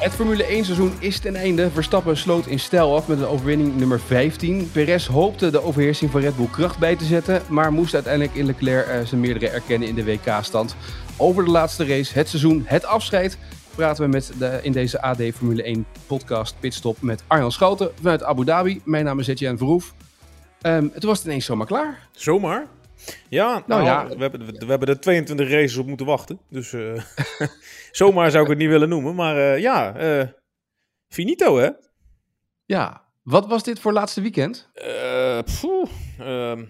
Het Formule 1 seizoen is ten einde. Verstappen sloot in stijl af met een overwinning nummer 15. Perez hoopte de overheersing van Red Bull kracht bij te zetten, maar moest uiteindelijk in Leclerc uh, zijn meerdere erkennen in de WK-stand. Over de laatste race, het seizoen, het afscheid, praten we met de, in deze AD Formule 1 podcast Pitstop met Arjan Schouten vanuit Abu Dhabi. Mijn naam is Etienne Verhoef. Um, het was ineens zomaar klaar. Zomaar? Ja, nou, nou ja. We, hebben, we hebben er 22 races op moeten wachten. Dus uh, zomaar zou ik het niet willen noemen. Maar uh, ja, uh, finito hè? Ja, wat was dit voor laatste weekend? Pfoe, ehm,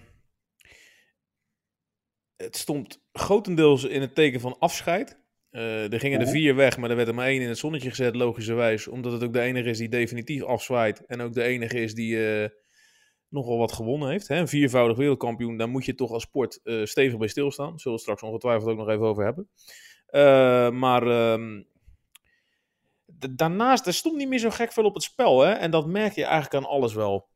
het stond grotendeels in het teken van afscheid. er gingen er vier weg, maar er werd er maar één in het zonnetje gezet, logischerwijs. Omdat het ook de enige is die definitief afzwaait. En ook de enige is die nogal wat gewonnen heeft. Hè? Een viervoudig wereldkampioen, daar moet je toch als sport uh, stevig bij stilstaan. Zullen we straks ongetwijfeld ook nog even over hebben. Uh, maar uh, daarnaast, er stond niet meer zo gek veel op het spel. Hè? En dat merk je eigenlijk aan alles wel.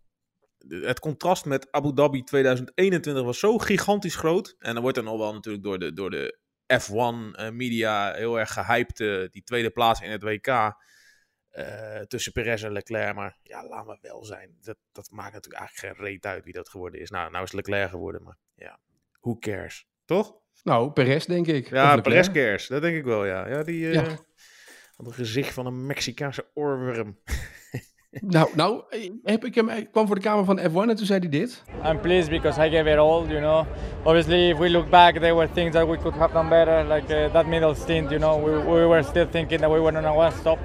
Het contrast met Abu Dhabi 2021 was zo gigantisch groot. En dan wordt er nog wel natuurlijk door de, door de F1 media heel erg gehyped. die tweede plaats in het WK. Uh, tussen Perez en Leclerc. Maar ja, laat maar wel zijn. Dat, dat maakt natuurlijk eigenlijk geen reet uit wie dat geworden is. Nou, nou is Leclerc geworden, maar ja, who cares? Toch? Nou, Perez denk ik. Ja, Perez cares. Dat denk ik wel, ja. Ja, die uh, ja. had een gezicht van een Mexicaanse oorworm. nou, nou heb ik hem, ik kwam voor de kamer van F1 en toen zei hij dit. I'm pleased because I gave it all, you know. Obviously, if we look back, there were things that we could have done better, like uh, that middle stint, you know. We, we were still thinking that we were on a one stop.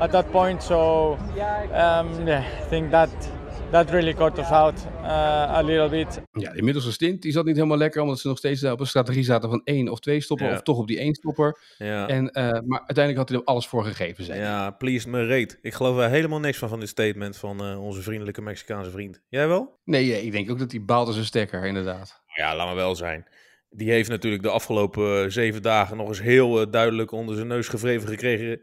At that point. So um, yeah, I think that that really got us out uh, a little bit. Ja, de middelste stint die zat niet helemaal lekker, omdat ze nog steeds op een strategie zaten van één of twee stopper, ja. of toch op die één stopper. Ja. En, uh, maar uiteindelijk had hij er alles voor gegeven. Zei ja, please me reet. Ik geloof er helemaal niks van van dit statement van uh, onze vriendelijke Mexicaanse vriend. Jij wel? Nee, ik denk ook dat hij baalt als een stekker, inderdaad. Ja, laat maar wel zijn. Die heeft natuurlijk de afgelopen zeven dagen nog eens heel duidelijk onder zijn neus gevreven gekregen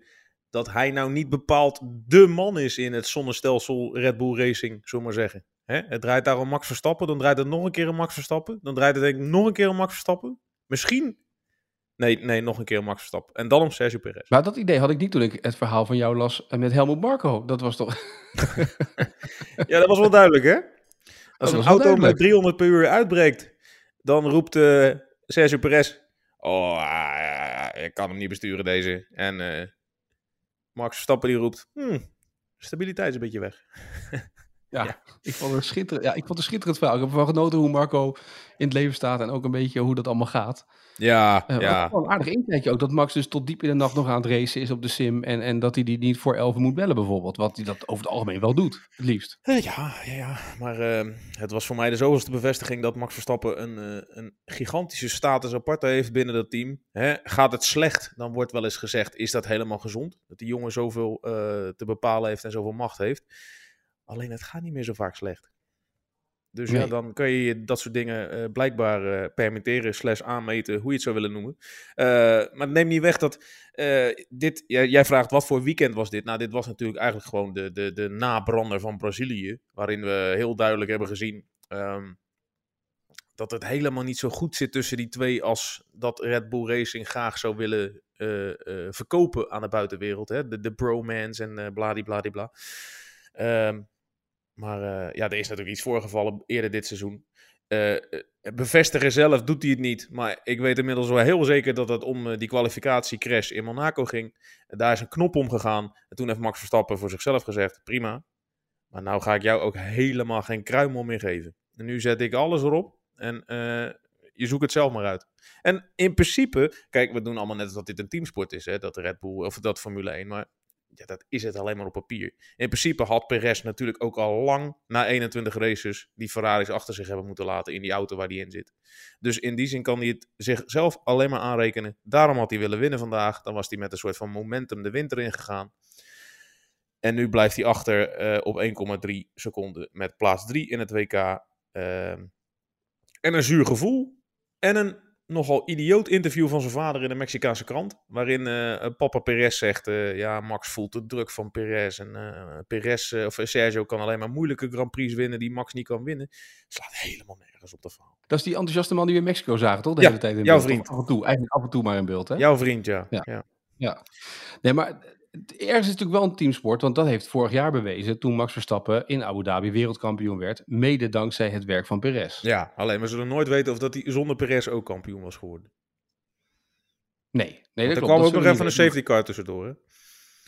dat hij nou niet bepaald de man is in het zonnestelsel Red Bull Racing, zullen maar zeggen. Hè? Het draait daar om Max Verstappen, dan draait het nog een keer om Max Verstappen, dan draait het denk ik nog een keer om Max Verstappen. Misschien Nee, nee, nog een keer om Max Verstappen. En dan om Sergio Perez. Maar dat idee had ik niet toen ik het verhaal van jou las met Helmut Marko. Dat was toch... ja, dat was wel duidelijk, hè? Als een auto met 300 per uur uitbreekt, dan roept uh, Sergio Perez... Oh, uh, ik kan hem niet besturen, deze. En uh, Max Verstappen die roept, hmm, stabiliteit is een beetje weg. ja, Ik, vond het schitterend, ja, ik vond het schitterend verhaal. Ik heb ervan genoten hoe Marco in het leven staat en ook een beetje hoe dat allemaal gaat. Ja, uh, ja. Een aardig inkijkje ook, dat Max dus tot diep in de nacht nog aan het racen is op de sim en, en dat hij die niet voor 11 moet bellen bijvoorbeeld. Wat hij dat over het algemeen wel doet, het liefst. Uh, ja, ja, ja, maar uh, het was voor mij de zoveelste bevestiging dat Max Verstappen een, een gigantische status apart heeft binnen dat team. Hè? Gaat het slecht, dan wordt wel eens gezegd, is dat helemaal gezond? Dat die jongen zoveel te bepalen heeft en zoveel macht heeft. Alleen het gaat niet meer zo vaak slecht. Dus nee. ja, dan kun je dat soort dingen uh, blijkbaar uh, permitteren, slash aanmeten, hoe je het zou willen noemen. Uh, maar neem niet weg dat dit, jij, jij, vraagt wat voor weekend was dit? Nou, dit was natuurlijk eigenlijk gewoon de, de, de nabrander van Brazilië, waarin we heel duidelijk hebben gezien um, dat het helemaal niet zo goed zit tussen die twee als dat Red Bull Racing graag zou willen verkopen aan de buitenwereld. Hè? De, de bromance en uh, bladibladibla. Um, maar uh, ja, er is natuurlijk iets voorgevallen eerder dit seizoen. Uh, bevestigen zelf doet hij het niet. Maar ik weet inmiddels wel heel zeker dat het om die kwalificatiecrash in Monaco ging. daar is een knop om gegaan. En toen heeft Max Verstappen voor zichzelf gezegd: prima. Maar nou ga ik jou ook helemaal geen kruimel meer geven. En nu zet ik alles erop. En je zoekt het zelf maar uit. En in principe, kijk, we doen allemaal net dat dit een teamsport is, hè, dat Red Bull of dat Formule 1. Maar ja, dat is het alleen maar op papier. In principe had Perez natuurlijk ook al lang na 21 races die Ferraris achter zich hebben moeten laten in die auto waar hij in zit. Dus in die zin kan hij het zichzelf alleen maar aanrekenen. Daarom had hij willen winnen vandaag. Dan was hij met een soort van momentum de winter ingegaan. En nu blijft hij achter uh, op 1,3 seconden met plaats 3 in het WK. Uh, En een zuur gevoel. En een nogal idioot interview van zijn vader in de Mexicaanse krant. Waarin uh, papa Perez zegt: uh, Ja, Max voelt de druk van Perez. En uh, Perez of Sergio kan alleen maar moeilijke Grand Prix winnen die Max niet kan winnen. Slaat helemaal nergens op de verhaal. Dat is die enthousiaste man die we in Mexico zagen, toch? De ja, hele tijd in jouw beeld. vriend. Af en toe, eigenlijk af en toe maar in beeld. Hè? Jouw vriend, ja. Ja. ja. Ja. Nee, maar ergens is natuurlijk wel een teamsport, want dat heeft vorig jaar bewezen toen Max Verstappen in Abu Dhabi wereldkampioen werd, mede dankzij het werk van Perez. Ja, alleen we zullen nooit weten of dat hij zonder Perez ook kampioen was geworden. Nee, nee er dat klopt. kwam dat ook nog even een safety car tussendoor. Hè?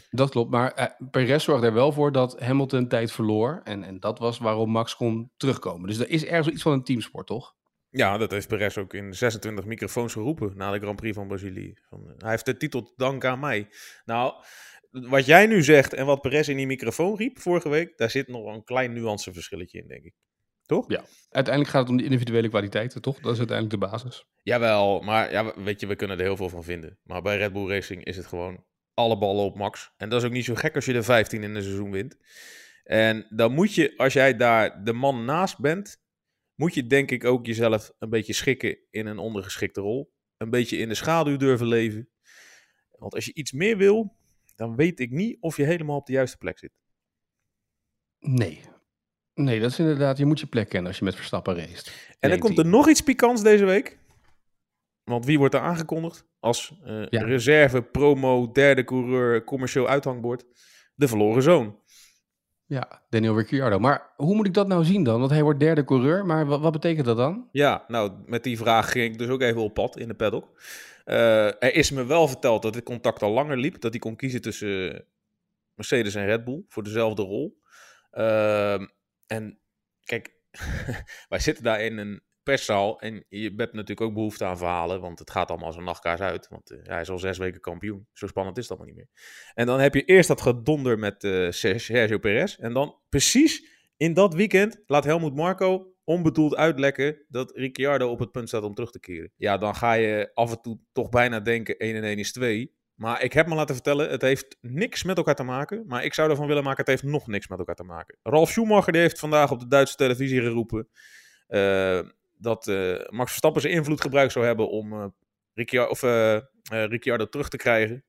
Dat klopt, maar eh, Perez zorgde er wel voor dat Hamilton tijd verloor en, en dat was waarom Max kon terugkomen. Dus er is ergens iets van een teamsport, toch? Ja, dat heeft Perez ook in 26 microfoons geroepen na de Grand Prix van Brazilië. Van, eh, hij heeft de titel te danken aan mij. Nou, wat jij nu zegt en wat Perez in die microfoon riep vorige week, daar zit nog een klein nuanceverschilletje in, denk ik. Toch? Ja. Uiteindelijk gaat het om de individuele kwaliteiten, toch? Dat is uiteindelijk de basis. Jawel, maar ja, weet je, we kunnen er heel veel van vinden. Maar bij Red Bull Racing is het gewoon alle ballen op max. En dat is ook niet zo gek als je er 15 in een seizoen wint. En dan moet je, als jij daar de man naast bent, moet je denk ik ook jezelf een beetje schikken in een ondergeschikte rol. Een beetje in de schaduw durven leven. Want als je iets meer wil, dan weet ik niet of je helemaal op de juiste plek zit. Nee. Nee, dat is inderdaad, je moet je plek kennen als je met Verstappen race. En dan komt er nog iets pikants deze week. Want wie wordt er aangekondigd als uh, Ja. reserve, promo, derde coureur, commercieel uithangbord? De verloren zoon. Ja, Daniel Ricciardo. Maar hoe moet ik dat nou zien dan? Want hij wordt derde coureur, maar wat, wat betekent dat dan? Ja, nou, met die vraag ging ik dus ook even op pad in de paddock. Uh, er is me wel verteld dat dit contact al langer liep. Dat hij kon kiezen tussen Mercedes en Red Bull voor dezelfde rol. Uh, en kijk, wij zitten daar in een perszaal en je hebt natuurlijk ook behoefte aan verhalen, want het gaat allemaal als een nachtkaars uit. Want uh, hij is al zes weken kampioen. Zo spannend is het allemaal niet meer. En dan heb je eerst dat gedonder met uh, Sergio Perez. En dan precies in dat weekend laat Helmut Marco onbedoeld uitlekken dat Ricciardo op het punt staat om terug te keren. Ja, dan ga je af en toe toch bijna denken 1 en 1 is 2. Maar ik heb me laten vertellen, het heeft niks met elkaar te maken. Maar ik zou ervan willen maken, het heeft nog niks met elkaar te maken. Ralf Schumacher die heeft vandaag op de Duitse televisie geroepen... Uh, dat uh, Max Verstappen zijn invloed gebruikt zou hebben om uh, Ricciardo, of, Ricciardo terug te krijgen.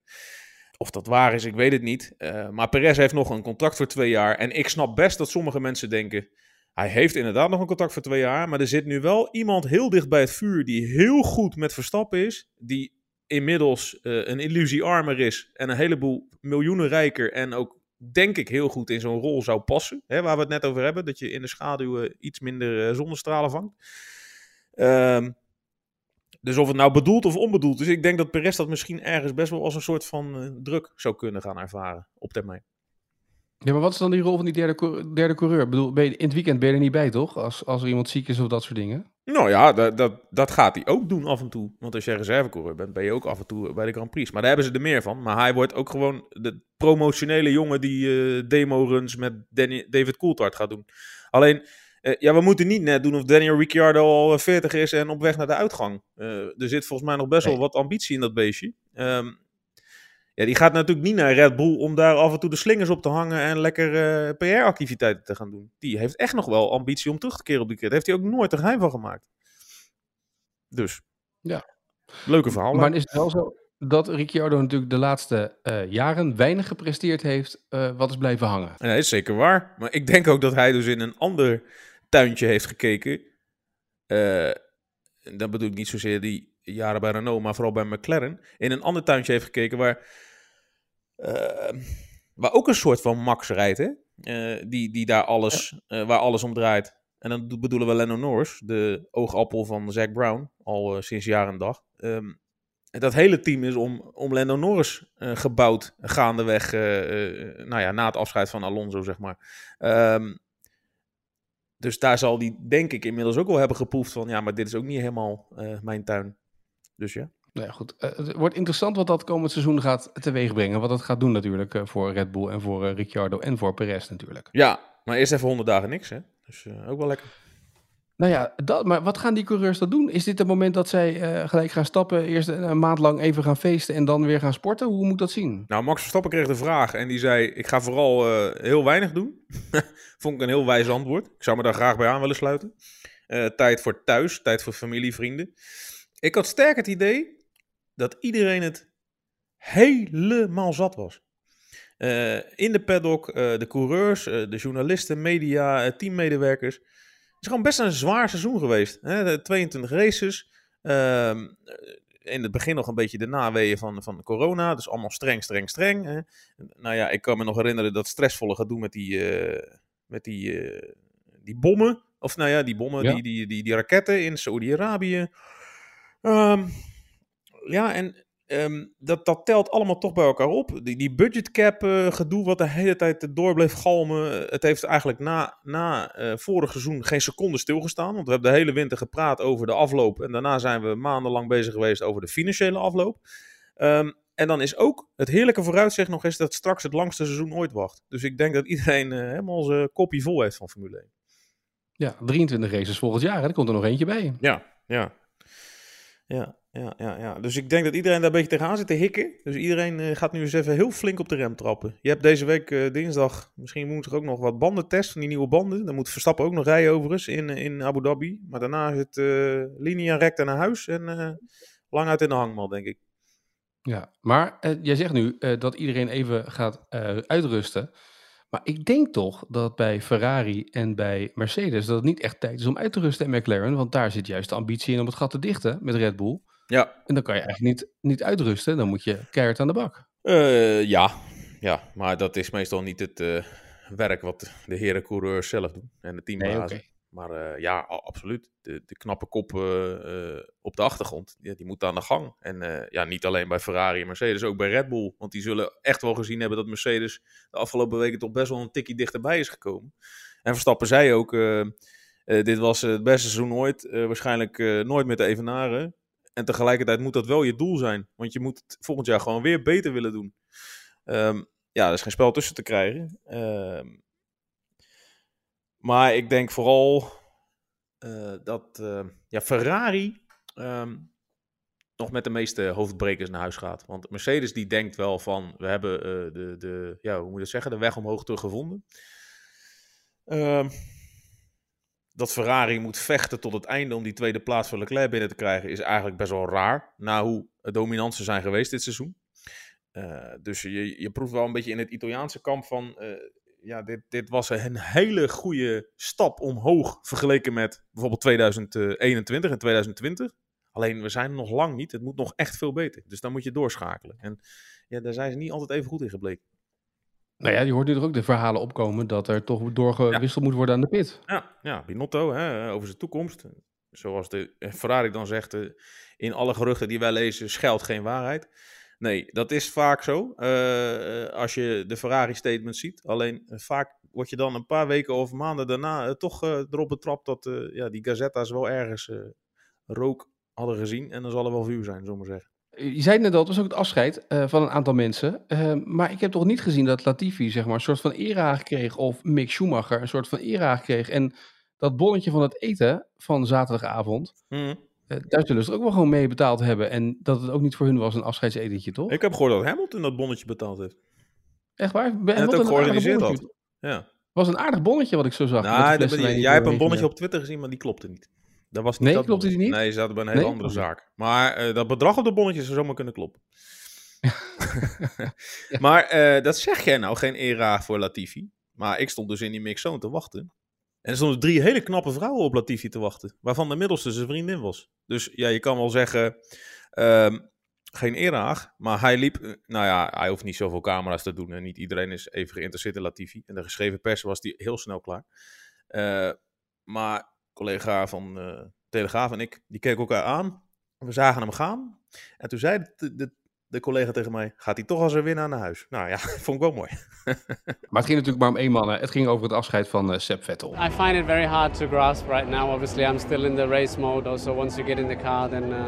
Of dat waar is, ik weet het niet. maar Perez heeft nog een contract voor twee jaar. En ik snap best dat sommige mensen denken... Hij heeft inderdaad nog een contract voor twee jaar. Maar er zit nu wel iemand heel dicht bij het vuur... die heel goed met Verstappen is. Die inmiddels een illusiearmer is. En een heleboel miljoenen rijker. En ook, denk ik, heel goed in zo'n rol zou passen. Hè, waar we het net over hebben. Dat je in de schaduw iets minder zonnestralen vangt. Um, dus of het nou bedoeld of onbedoeld is, ik denk dat Perez dat misschien ergens best wel als een soort van uh, druk zou kunnen gaan ervaren op termijn. Ja, maar wat is dan die rol van die derde, derde coureur? Ik bedoel, ben je, in het weekend ben je er niet bij, toch? Als, als er iemand ziek is of dat soort dingen. Nou ja, dat, dat, dat gaat hij ook doen af en toe. Want als jij reservecoureur bent, ben je ook af en toe bij de Grand Prix. Maar daar hebben ze er meer van. Maar hij wordt ook gewoon de promotionele jongen die uh, demo-runs met Danny, David Coulthard gaat doen. Alleen, uh, ja, we moeten niet net doen of Daniel Ricciardo al 40 is en op weg naar de uitgang. Uh, er zit volgens mij nog best nee. wel wat ambitie in dat beestje. Um, ja, die gaat natuurlijk niet naar Red Bull om daar af en toe de slingers op te hangen en lekker uh, PR-activiteiten te gaan doen. Die heeft echt nog wel ambitie om terug te keren op die keer. Daar heeft hij ook nooit een geheim van gemaakt. Dus, ja. leuke verhaal. Maar is het wel zo dat Ricciardo natuurlijk de laatste uh, jaren weinig gepresteerd heeft uh, wat is blijven hangen? Ja, dat is zeker waar. Maar ik denk ook dat hij dus in een ander tuintje heeft gekeken. Uh, dan bedoel ik niet zozeer die jaren bij Renault, maar vooral bij McLaren. In een ander tuintje heeft gekeken waar, uh, waar ook een soort van Max rijdt. Hè? Uh, die, die daar alles, ja. waar alles om draait. En dan bedoelen we Lennon Norris, de oogappel van Zack Brown, al sinds jaar en dag. Um, dat hele team is om, om Lando Norris uh, gebouwd, gaandeweg, uh, uh, nou ja, na het afscheid van Alonso, zeg maar. Um, dus daar zal hij, denk ik, inmiddels ook wel hebben geproefd van, ja, maar dit is ook niet helemaal mijn tuin. Dus ja. Nou ja, goed. het wordt interessant wat dat komend seizoen gaat teweeg brengen. Wat dat gaat doen natuurlijk voor Red Bull en voor Ricciardo en voor Perez natuurlijk. Ja, maar eerst even 100 dagen niks, hè. Dus ook wel lekker. Nou ja, dat, maar wat gaan die coureurs dan doen? Is dit het moment dat zij uh, gelijk gaan stappen, eerst een maand lang even gaan feesten en dan weer gaan sporten? Hoe moet dat zien? Nou, Max Verstappen kreeg de vraag en die zei: Ik ga vooral uh, heel weinig doen. Vond ik een heel wijs antwoord. Ik zou me daar graag bij aan willen sluiten. tijd voor thuis, tijd voor familie, vrienden. Ik had sterk het idee dat iedereen het helemaal zat was. in de paddock, de coureurs, de journalisten, media, teammedewerkers. Het is gewoon best een zwaar seizoen geweest. Hè? 22 races. Ehm, in het begin nog een beetje de naweeën van, van corona. Dus allemaal streng, streng, streng. Hè. Nou ja, ik kan me nog herinneren dat stressvolle gaat doen met die, uh, met die, uh, die bommen. Of nou ja, die bommen, die, die, die, die raketten in Saudi-Arabië. Um, ja, en Um, dat, dat telt allemaal toch bij elkaar op. Die, die budgetcap uh, gedoe wat de hele tijd door bleef galmen. Het heeft eigenlijk na, na uh, vorig seizoen geen seconde stilgestaan. Want we hebben de hele winter gepraat over de afloop. En daarna zijn we maandenlang bezig geweest over de financiële afloop. Um, en dan is ook het heerlijke vooruitzicht nog eens dat straks het langste seizoen ooit wacht. Dus ik denk dat iedereen uh, helemaal zijn kopje vol heeft van Formule 1. Ja, 23 races volgend jaar. Hè? Er komt er nog eentje bij. Ja, ja. Ja, ja, ja, ja. Dus ik denk dat iedereen daar een beetje tegenaan zit te hikken. Dus iedereen uh, gaat nu eens even heel flink op de rem trappen. Je hebt deze week uh, dinsdag, misschien er ook nog wat banden testen van die nieuwe banden. Dan moet Verstappen ook nog rijden overigens in, in Abu Dhabi. Maar daarna zit uh, Linia recta naar huis en lang uit in de hangmal, denk ik. Ja, maar jij zegt nu dat iedereen even gaat uitrusten. Maar ik denk toch dat bij Ferrari en bij Mercedes dat het niet echt tijd is om uit te rusten en McLaren. Want daar zit juist de ambitie in om het gat te dichten met Red Bull. Ja. En dan kan je eigenlijk niet, niet uitrusten. Dan moet je keihard aan de bak. Uh, ja. ja, maar dat is meestal niet het uh, werk wat de heren coureurs zelf doen. En de teambazen. Nee, okay. Maar uh, ja, absoluut. De, de knappe kop op de achtergrond, ja, die moet aan de gang. En ja, niet alleen bij Ferrari en Mercedes, ook bij Red Bull. Want die zullen echt wel gezien hebben dat Mercedes de afgelopen weken toch best wel een tikkie dichterbij is gekomen. En Verstappen zei ook, dit was het beste seizoen ooit. waarschijnlijk nooit meer te evenaren. En tegelijkertijd moet dat wel je doel zijn. Want je moet het volgend jaar gewoon weer beter willen doen. Um, ja, er is geen spel tussen te krijgen. Um, maar ik denk vooral uh, dat uh, ja, Ferrari um, nog met de meeste hoofdbrekers naar huis gaat. Want Mercedes die denkt wel van, we hebben uh, de, de, ja, hoe moet je zeggen, de weg omhoog teruggevonden. Dat Ferrari moet vechten tot het einde om die tweede plaats voor Leclerc binnen te krijgen, is eigenlijk best wel raar. Na hoe dominant ze zijn geweest dit seizoen. Uh, dus je, je proeft wel een beetje in het Italiaanse kamp van. Uh, ja, dit, dit was een hele goede stap omhoog vergeleken met bijvoorbeeld 2021 en 2020. Alleen we zijn nog lang niet. Het moet nog echt veel beter. Dus dan moet je doorschakelen. En ja, daar zijn ze niet altijd even goed in gebleken. Nou ja, je hoort nu er ook de verhalen opkomen dat er toch doorgewisseld ja. moet worden aan de pit. Ja, ja Binotto hè, over zijn toekomst. Zoals de Ferrari dan zegt, eh, in alle geruchten die wij lezen, schuilt geen waarheid. Nee, dat is vaak zo. Uh, als je de Ferrari-statement ziet. Alleen vaak word je dan een paar weken of maanden daarna uh, toch erop betrapt dat ja, die Gazetta's wel ergens rook hadden gezien. En dan zal er wel vuur zijn, zomaar zeggen. Je zei net al, het was ook het afscheid uh, van een aantal mensen. Uh, maar ik heb toch niet gezien dat Latifi zeg maar, een soort van era kreeg. Of Mick Schumacher een soort van era kreeg. En dat bonnetje van het eten van zaterdagavond. Mm. Uh, daar zullen ze ook wel gewoon mee betaald hebben. En dat het ook niet voor hun was een afscheidsetentje, toch? Ik heb gehoord dat Hamilton dat bonnetje betaald heeft. Echt waar? En het ook georganiseerd had. Ja. was een aardig bonnetje wat ik zo zag. Nou, jij hebt een bonnetje op Twitter gezien, maar die klopte niet. Dat was niet nee, dat klopt die niet? Nee, ze zaten bij een hele nee? andere zaak. Maar uh, dat bedrag op de bonnetjes zou zomaar kunnen kloppen. ja. Maar uh, dat zeg jij nou, geen era voor Latifi. Maar ik stond dus in die mixzone te wachten. En er stonden drie hele knappe vrouwen op Latifi te wachten. Waarvan de middelste zijn vriendin was. Dus ja, je kan wel zeggen, um, geen era. Maar hij liep, nou ja, hij hoeft niet zoveel camera's te doen. En niet iedereen is even geïnteresseerd in Latifi. En de geschreven pers was die heel snel klaar. Uh, maar collega van uh, Telegraaf en ik, die keken elkaar aan. We zagen hem gaan. En toen zei de, de, de collega tegen mij, gaat hij toch als een winnaar naar huis? Nou ja, vond ik wel mooi. maar het ging natuurlijk maar om één man. Het ging over het afscheid van uh, Seb Vettel. I find it very hard to grasp right now. Obviously I'm still in the race mode. Also once you get in the car then uh,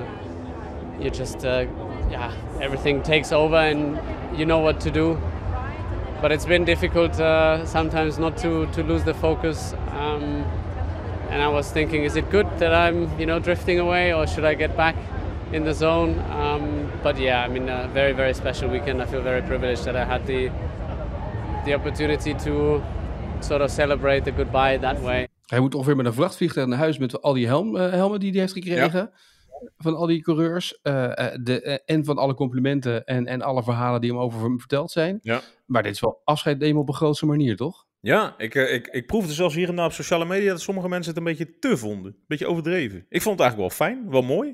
you just, uh, yeah, everything takes over and you know what to do. But it's been difficult uh, sometimes not to, to lose the focus. Um, and I was thinking, is it good that I'm, you know, drifting away, or should I get back in the zone? Um, but yeah, I mean, a very, very special weekend. I feel very privileged that I had the the opportunity to sort of celebrate the goodbye that way. Hij moet ongeveer met een vrachtvliegtuig naar huis met al die helm, uh, helmen die hij heeft gekregen. Van al die coureurs. Uh, de, en van alle complimenten en, en alle verhalen die hem over hem verteld zijn. Ja. Maar dit is wel afscheid nemen op een grootste manier, toch? Ja, ik, ik, ik proefde zelfs hier en daar op sociale media dat sommige mensen het een beetje te vonden. Een beetje overdreven. Ik vond het eigenlijk wel fijn, wel mooi.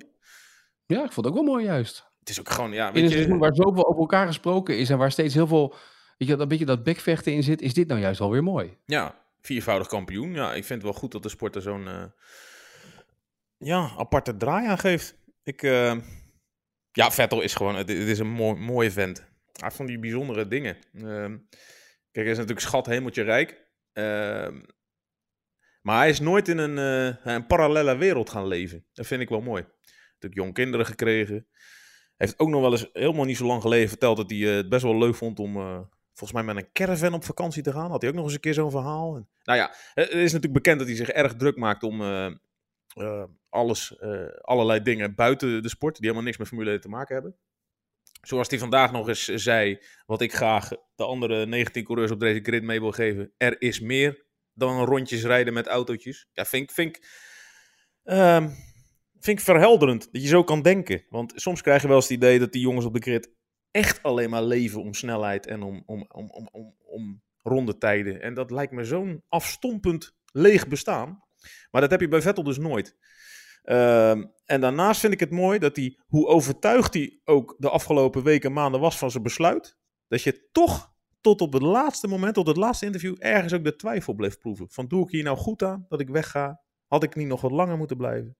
Ja, ik vond het ook wel mooi juist. Het is ook gewoon, ja, weet In een seizoen waar zoveel over elkaar gesproken is en waar steeds heel veel, weet je, dat beetje dat bekvechten in zit, is dit nou juist wel weer mooi. Ja, viervoudig kampioen. Ja, ik vind het wel goed dat de sport er zo'n uh, ja, aparte draai aan geeft. Ik, uh, ja, Vettel is gewoon, het, is een mooi, mooie vent. Hij van die bijzondere dingen. Uh, kijk, hij is natuurlijk schat hemeltje rijk. Ehm, maar hij is nooit in een, uh, een parallele wereld gaan leven. Dat vind ik wel mooi. Natuurlijk jong kinderen gekregen. Heeft ook nog wel eens helemaal niet zo lang geleden verteld dat hij het best wel leuk vond om volgens mij met een caravan op vakantie te gaan. Had hij ook nog eens een keer zo'n verhaal. nou ja, het is natuurlijk bekend dat hij zich erg druk maakt om alles, allerlei dingen buiten de sport, die helemaal niks met Formule 1 te maken hebben. Zoals hij vandaag nog eens zei, wat ik graag de andere 19 coureurs op deze grid mee wil geven. Er is meer dan rondjes rijden met autootjes. Ja, vind, vind, uh, vind ik verhelderend dat je zo kan denken. Want soms krijg je wel eens het idee dat die jongens op de grid echt alleen maar leven om snelheid en om, om, om, om, om, om rondetijden. En dat lijkt me zo'n afstompend leeg bestaan. Maar dat heb je bij Vettel dus nooit. Uh, en daarnaast vind ik het mooi dat hij, hoe overtuigd hij ook de afgelopen weken, maanden was van zijn besluit, dat je toch tot op het laatste moment, tot het laatste interview, ergens ook de twijfel bleef proeven. Van doe ik hier nou goed aan dat ik wegga? Had ik niet nog wat langer moeten blijven?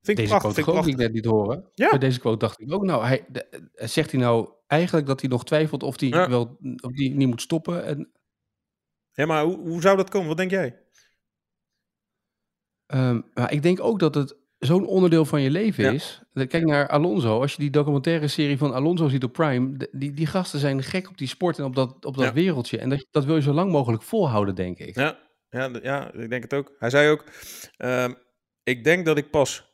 Vind ik deze prachtig, quote ik net niet horen. Ja. Bij deze quote dacht ik ook, nou, hij, zegt hij nou eigenlijk dat hij nog twijfelt of hij wel of die niet moet stoppen? En... Ja, maar hoe, hoe zou dat komen? Wat denk jij? Um, maar ik denk ook dat het zo'n onderdeel van je leven is. Kijk naar Alonso. Als je die documentaire serie van Alonso ziet op Prime, die, die gasten zijn gek op die sport en op dat, op dat wereldje. En dat, dat wil je zo lang mogelijk volhouden, denk ik. Ja, ja, ja ik denk het ook. Hij zei ook, um, ik denk dat ik pas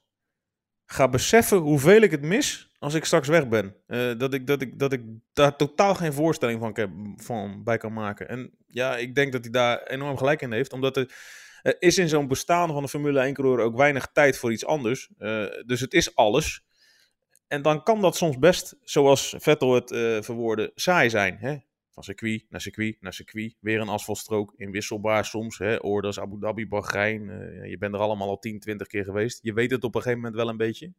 ga beseffen hoeveel ik het mis als ik straks weg ben. Uh, dat, ik, dat, ik, dat ik daar totaal geen voorstelling van, van bij kan maken. En ja, ik denk dat hij daar enorm gelijk in heeft. Omdat er is in zo'n bestaan van een Formule 1 coureur ook weinig tijd voor iets anders. Uh, dus het is alles. En dan kan dat soms best, zoals Vettel het uh, verwoordde, saai zijn. Hè? Van circuit naar circuit naar circuit. Weer een asfaltstrook, inwisselbaar soms. Hè? Abu Dhabi, Bahrein. Je bent er allemaal al 10, 20 keer geweest. Je weet het op een gegeven moment wel een beetje.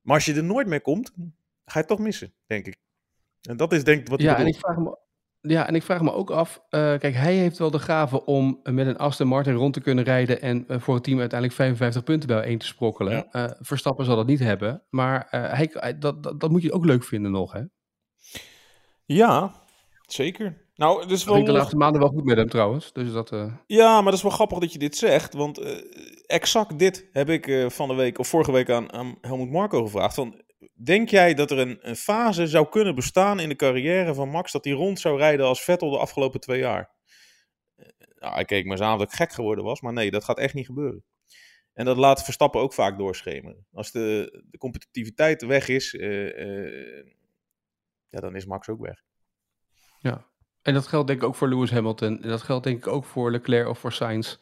Maar als je er nooit meer komt, ga je het toch missen, denk ik. En dat is denk ik wat ja, en ik vraag me, ja, en ik vraag me ook af. Uh, kijk, hij heeft wel de gave om met een Aston Martin rond te kunnen rijden. en uh, voor het team uiteindelijk 55 punten bij één te sprokkelen. Ja. Uh, Verstappen zal dat niet hebben. Maar hij, dat, dat, dat, moet je ook leuk vinden nog, hè? Ja, Zeker. Nou, dus wel... Ik de laatste maanden wel goed met hem trouwens. Dus dat. Ja, maar dat is wel grappig dat je dit zegt. Want exact dit heb ik van de week of vorige week aan, aan Helmut Marco gevraagd. Van, denk jij dat er een, fase zou kunnen bestaan in de carrière van Max dat hij rond zou rijden als Vettel de afgelopen twee jaar? Nou, ik keek maar eens aan dat ik gek geworden was. Maar nee, dat gaat echt niet gebeuren. En dat laat Verstappen ook vaak doorschemeren. Als de, de competitiviteit weg is, ja, dan is Max ook weg. Ja, en dat geldt denk ik ook voor Lewis Hamilton. En dat geldt denk ik ook voor Leclerc of voor Sainz.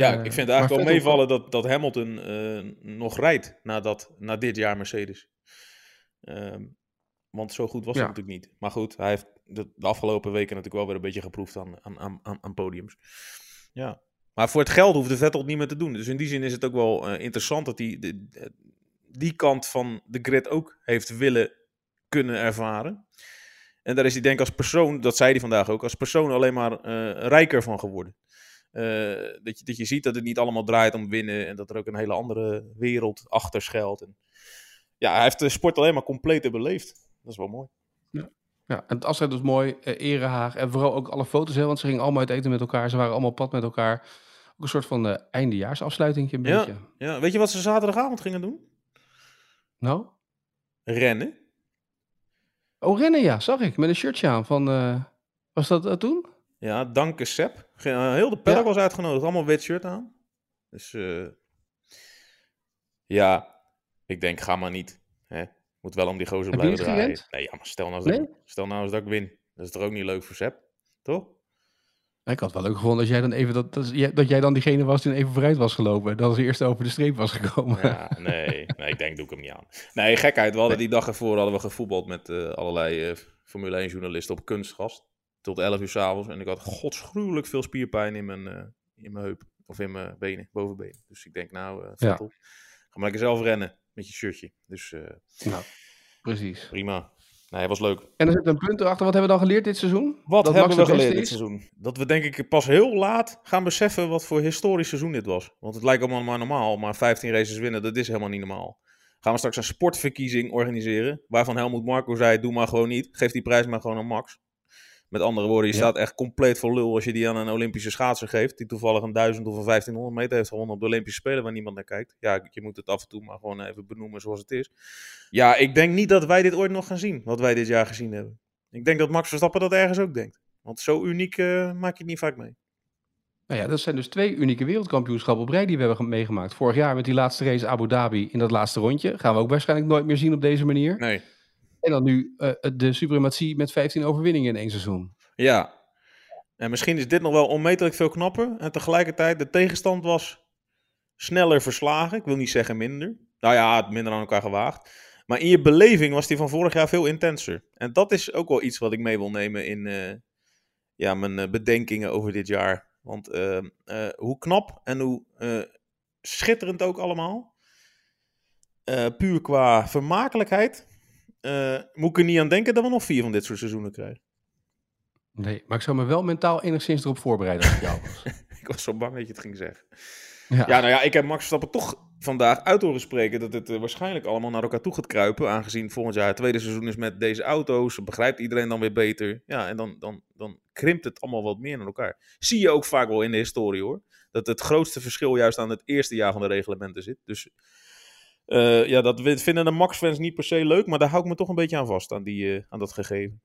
Ja, uh, ik vind het eigenlijk wel meevallen dat, dat Hamilton uh, nog rijdt na, dat, na dit jaar Mercedes. Uh, want zo goed was ja. hij natuurlijk niet. Maar goed, hij heeft de, de, afgelopen weken natuurlijk wel weer een beetje geproefd aan, aan, aan, aan podiums. Ja. Maar voor het geld hoeft de Vettel het niet meer te doen. Dus in die zin is het ook wel uh, interessant dat hij de, die kant van de grid ook heeft willen kunnen ervaren. En daar is hij denk ik als persoon, dat zei hij vandaag ook, als persoon alleen maar uh, rijker van geworden. Uh, dat, je, dat je ziet dat het niet allemaal draait om winnen en dat er ook een hele andere wereld achter schuilt. En ja, hij heeft de sport alleen maar compleet beleefd. Dat is wel mooi. Ja, ja en het afscheid was mooi, uh, Erehaag en vooral ook alle foto's, hè, want ze gingen allemaal uit eten met elkaar, ze waren allemaal pad met elkaar. Ook een soort van uh, eindejaarsafsluiting een ja, beetje. Ja, weet je wat ze zaterdagavond gingen doen? Nou? Rennen. Oh, rennen ja, zag ik. Met een shirtje aan van... Uh, was dat uh, toen? Ja, dank Sep. Uh, heel de paddock was uitgenodigd. Allemaal wit shirt aan. Dus ja, ik denk ga maar niet. Hè? Moet wel om die gozer blijven draaien. Nee, ja, maar stel nou, nee? stel nou eens dat ik win. Dat is toch ook niet leuk voor Sep? Toch? Ik had wel leuk gevonden als jij dan even dat, dat, dat jij dan diegene was die even vooruit was gelopen. Dat als eerste over de streep was gekomen. Ja, nee, nee, ik denk doe ik hem niet aan. Nee, gekheid. We hadden die dag ervoor hadden we gevoetbald met uh, allerlei uh, Formule 1 journalisten op kunstgast. Tot 11 uur s'avonds. En ik had godsgruwelijk veel spierpijn in mijn, uh, in mijn heup. Of in mijn benen, bovenbenen. Dus ik denk nou, uh, ja. op. Ga maar lekker zelf rennen met je shirtje. Dus nou, precies. Prima. Nee, was leuk. En er zit een punt erachter. Wat hebben we dan geleerd dit seizoen? Wat dat hebben we geleerd dit seizoen? Dat we denk ik pas heel laat gaan beseffen wat voor historisch seizoen dit was. Want het lijkt allemaal maar normaal. Maar 15 races winnen, dat is helemaal niet normaal. Gaan we straks een sportverkiezing organiseren. Waarvan Helmoet Marco zei, doe maar gewoon niet. Geef die prijs maar gewoon aan Max. Met andere woorden, je staat echt compleet voor lul als je die aan een Olympische schaatser geeft. Die toevallig een 1000 of een 1500 meter heeft gewonnen op de Olympische Spelen waar niemand naar kijkt. Ja, je moet het af en toe maar gewoon even benoemen zoals het is. Ja, ik denk niet dat wij dit ooit nog gaan zien, wat wij dit jaar gezien hebben. Ik denk dat Max Verstappen dat ergens ook denkt. Want zo uniek uh, maak je het niet vaak mee. Nou ja, dat zijn dus twee unieke wereldkampioenschappen op rij die we hebben meegemaakt. Vorig jaar met die laatste race Abu Dhabi in dat laatste rondje. Gaan we ook waarschijnlijk nooit meer zien op deze manier. Nee. En dan nu uh, de suprematie met 15 overwinningen in één seizoen. Ja. En misschien is dit nog wel onmetelijk veel knapper. En tegelijkertijd, de tegenstand was sneller verslagen. Ik wil niet zeggen minder. Nou ja, minder aan elkaar gewaagd. Maar in je beleving was die van vorig jaar veel intenser. En dat is ook wel iets wat ik mee wil nemen in uh, ja, mijn bedenkingen over dit jaar. Want hoe knap en hoe schitterend ook allemaal. puur qua vermakelijkheid uh, moet ik er niet aan denken dat we nog vier van dit soort seizoenen krijgen. Nee, maar ik zou me wel mentaal enigszins erop voorbereiden als ik jou was. ik was zo bang dat je het ging zeggen. Ja. ja, nou ja, ik heb Max Verstappen toch vandaag uit horen spreken dat het uh, waarschijnlijk allemaal naar elkaar toe gaat kruipen. Aangezien volgend jaar het tweede seizoen is met deze auto's. Begrijpt iedereen dan weer beter. Ja, en dan, dan, dan krimpt het allemaal wat meer naar elkaar. Zie je ook vaak wel in de historie hoor. Dat het grootste verschil juist aan het eerste jaar van de reglementen zit. Dus uh, ja, dat vinden de Max-fans niet per se leuk, maar daar hou ik me toch een beetje aan vast, aan, die, uh, aan dat gegeven.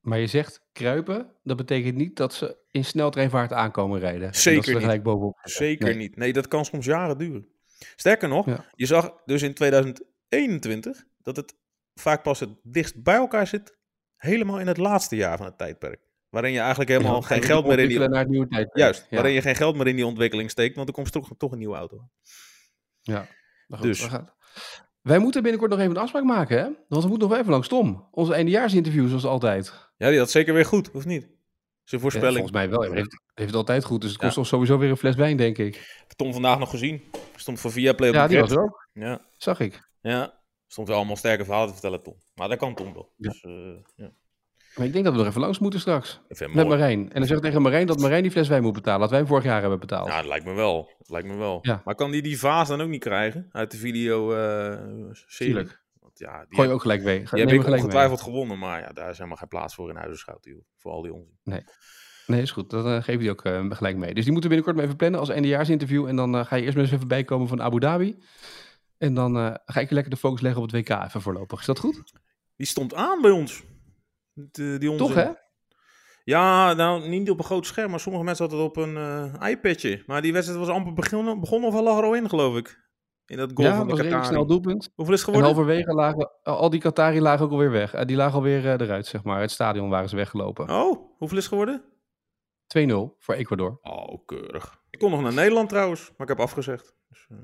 Maar je zegt kruipen, dat betekent niet dat ze in sneltreinvaart aankomen rijden. Zeker niet. Gelijk bovenop Zeker nee. niet. Nee, dat kan soms jaren duren. Sterker nog, ja. je zag dus in 2021 dat het vaak pas het dichtst bij elkaar zit, helemaal in het laatste jaar van het tijdperk. Waarin je eigenlijk helemaal ja, geen geld meer in die... Naar nieuwe tijdperk. Juist, ja. waarin je geen geld meer in die ontwikkeling steekt, want er komt toch, toch een nieuwe auto. Ja. Goed, dus. Wij moeten binnenkort nog even een afspraak maken, hè? Want we moeten nog even langs Tom. Onze eindejaarsinterview, zoals altijd. Ja, die had zeker weer goed, of niet? Zijn voorspelling. Ja, volgens mij wel. Hij heeft, heeft het altijd goed. Dus het kost ja. sowieso weer een fles wijn, denk ik. Tom vandaag nog gezien. Stond voor Viaplay op Ja, die was er ook. Ja. Zag ik. Ja. Stond wel allemaal sterke verhalen te vertellen, Tom. Maar dat kan Tom wel. Dus, uh, ja. Maar ik denk dat we er even langs moeten straks. Met Marijn. En dan zeg ik tegen Marijn dat Marijn die fles wijn moet betalen. Dat wij hem vorig jaar hebben betaald. Ja, dat lijkt me wel. Dat lijkt me wel. Ja. Maar kan die die vaas dan ook niet krijgen? Uit de video uh, serie? Want ja, die Gooi je ook gelijk mee. Die heb ik ongetwijfeld gewonnen. Maar ja, daar is helemaal geen plaats voor in Huizenschouw. Voor al die onzin. Nee. Nee, is goed. Dat uh, geef je ook uh, gelijk mee. Dus die moeten we binnenkort maar even plannen als eindejaarsinterview. En dan uh, ga je eerst maar eens even bijkomen van Abu Dhabi. En dan ga ik lekker de focus leggen op het WK even voorlopig. Is dat goed? Die stond aan bij ons. Die, die Toch hè? Ja, nou niet op een groot scherm, maar sommige mensen hadden het op een uh, iPadje. Maar die wedstrijd was amper begonnen, begonnen of al lag er al in, geloof ik. In dat goal ja, van de was Qatari. snel doelpunt. Hoeveel is het geworden? En halverwege lagen, al die Qatari lagen ook alweer weg. Die lagen alweer uh, eruit, zeg maar. Het stadion waren ze weggelopen. Oh, hoeveel is het geworden? 2-0 voor Ecuador. Oh, keurig. Ik kon nog naar Nederland trouwens, maar ik heb afgezegd. Dus, uh...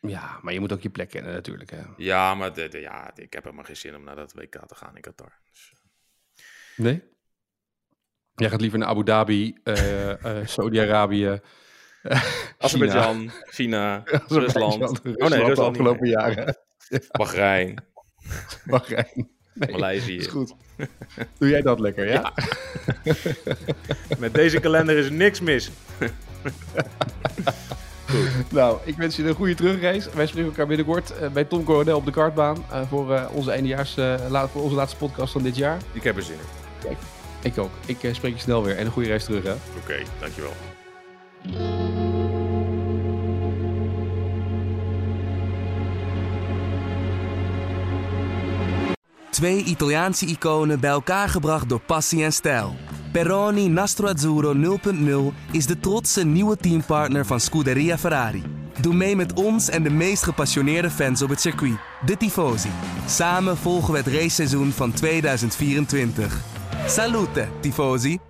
Ja, maar je moet ook je plek kennen natuurlijk. Hè. Ja, maar de, de, ja, ik heb helemaal geen zin om naar dat WK te gaan in Qatar. Dus, Nee? Jij gaat liever naar Abu Dhabi, uh, uh, Saudi-Arabië, Azerbeidzjan, China, Rusland. Rusland. Oh nee, Rusland de afgelopen jaren. Bahrein. Bahrein. Nee, Maleisië. Is goed. Doe jij dat lekker, ja? ja. Met deze kalender is niks mis. Goed. Nou, ik wens je een goede terugreis. Wij spreken elkaar binnenkort uh, bij Tom Coronel op de kartbaan. Uh, voor, uh, onze eindejaars, voor onze laatste podcast van dit jaar. Ik heb er zin in. Kijk, ik ook. Ik spreek je snel weer en een goede reis terug. Oké, okay, dankjewel. Twee Italiaanse iconen bij elkaar gebracht door passie en stijl. Peroni Nastro Azzurro 0.0 is de trotse nieuwe teampartner van Scuderia Ferrari. Doe mee met ons en de meest gepassioneerde fans op het circuit, de Tifosi. Samen volgen we het raceseizoen van 2024. Salute, Tifosi!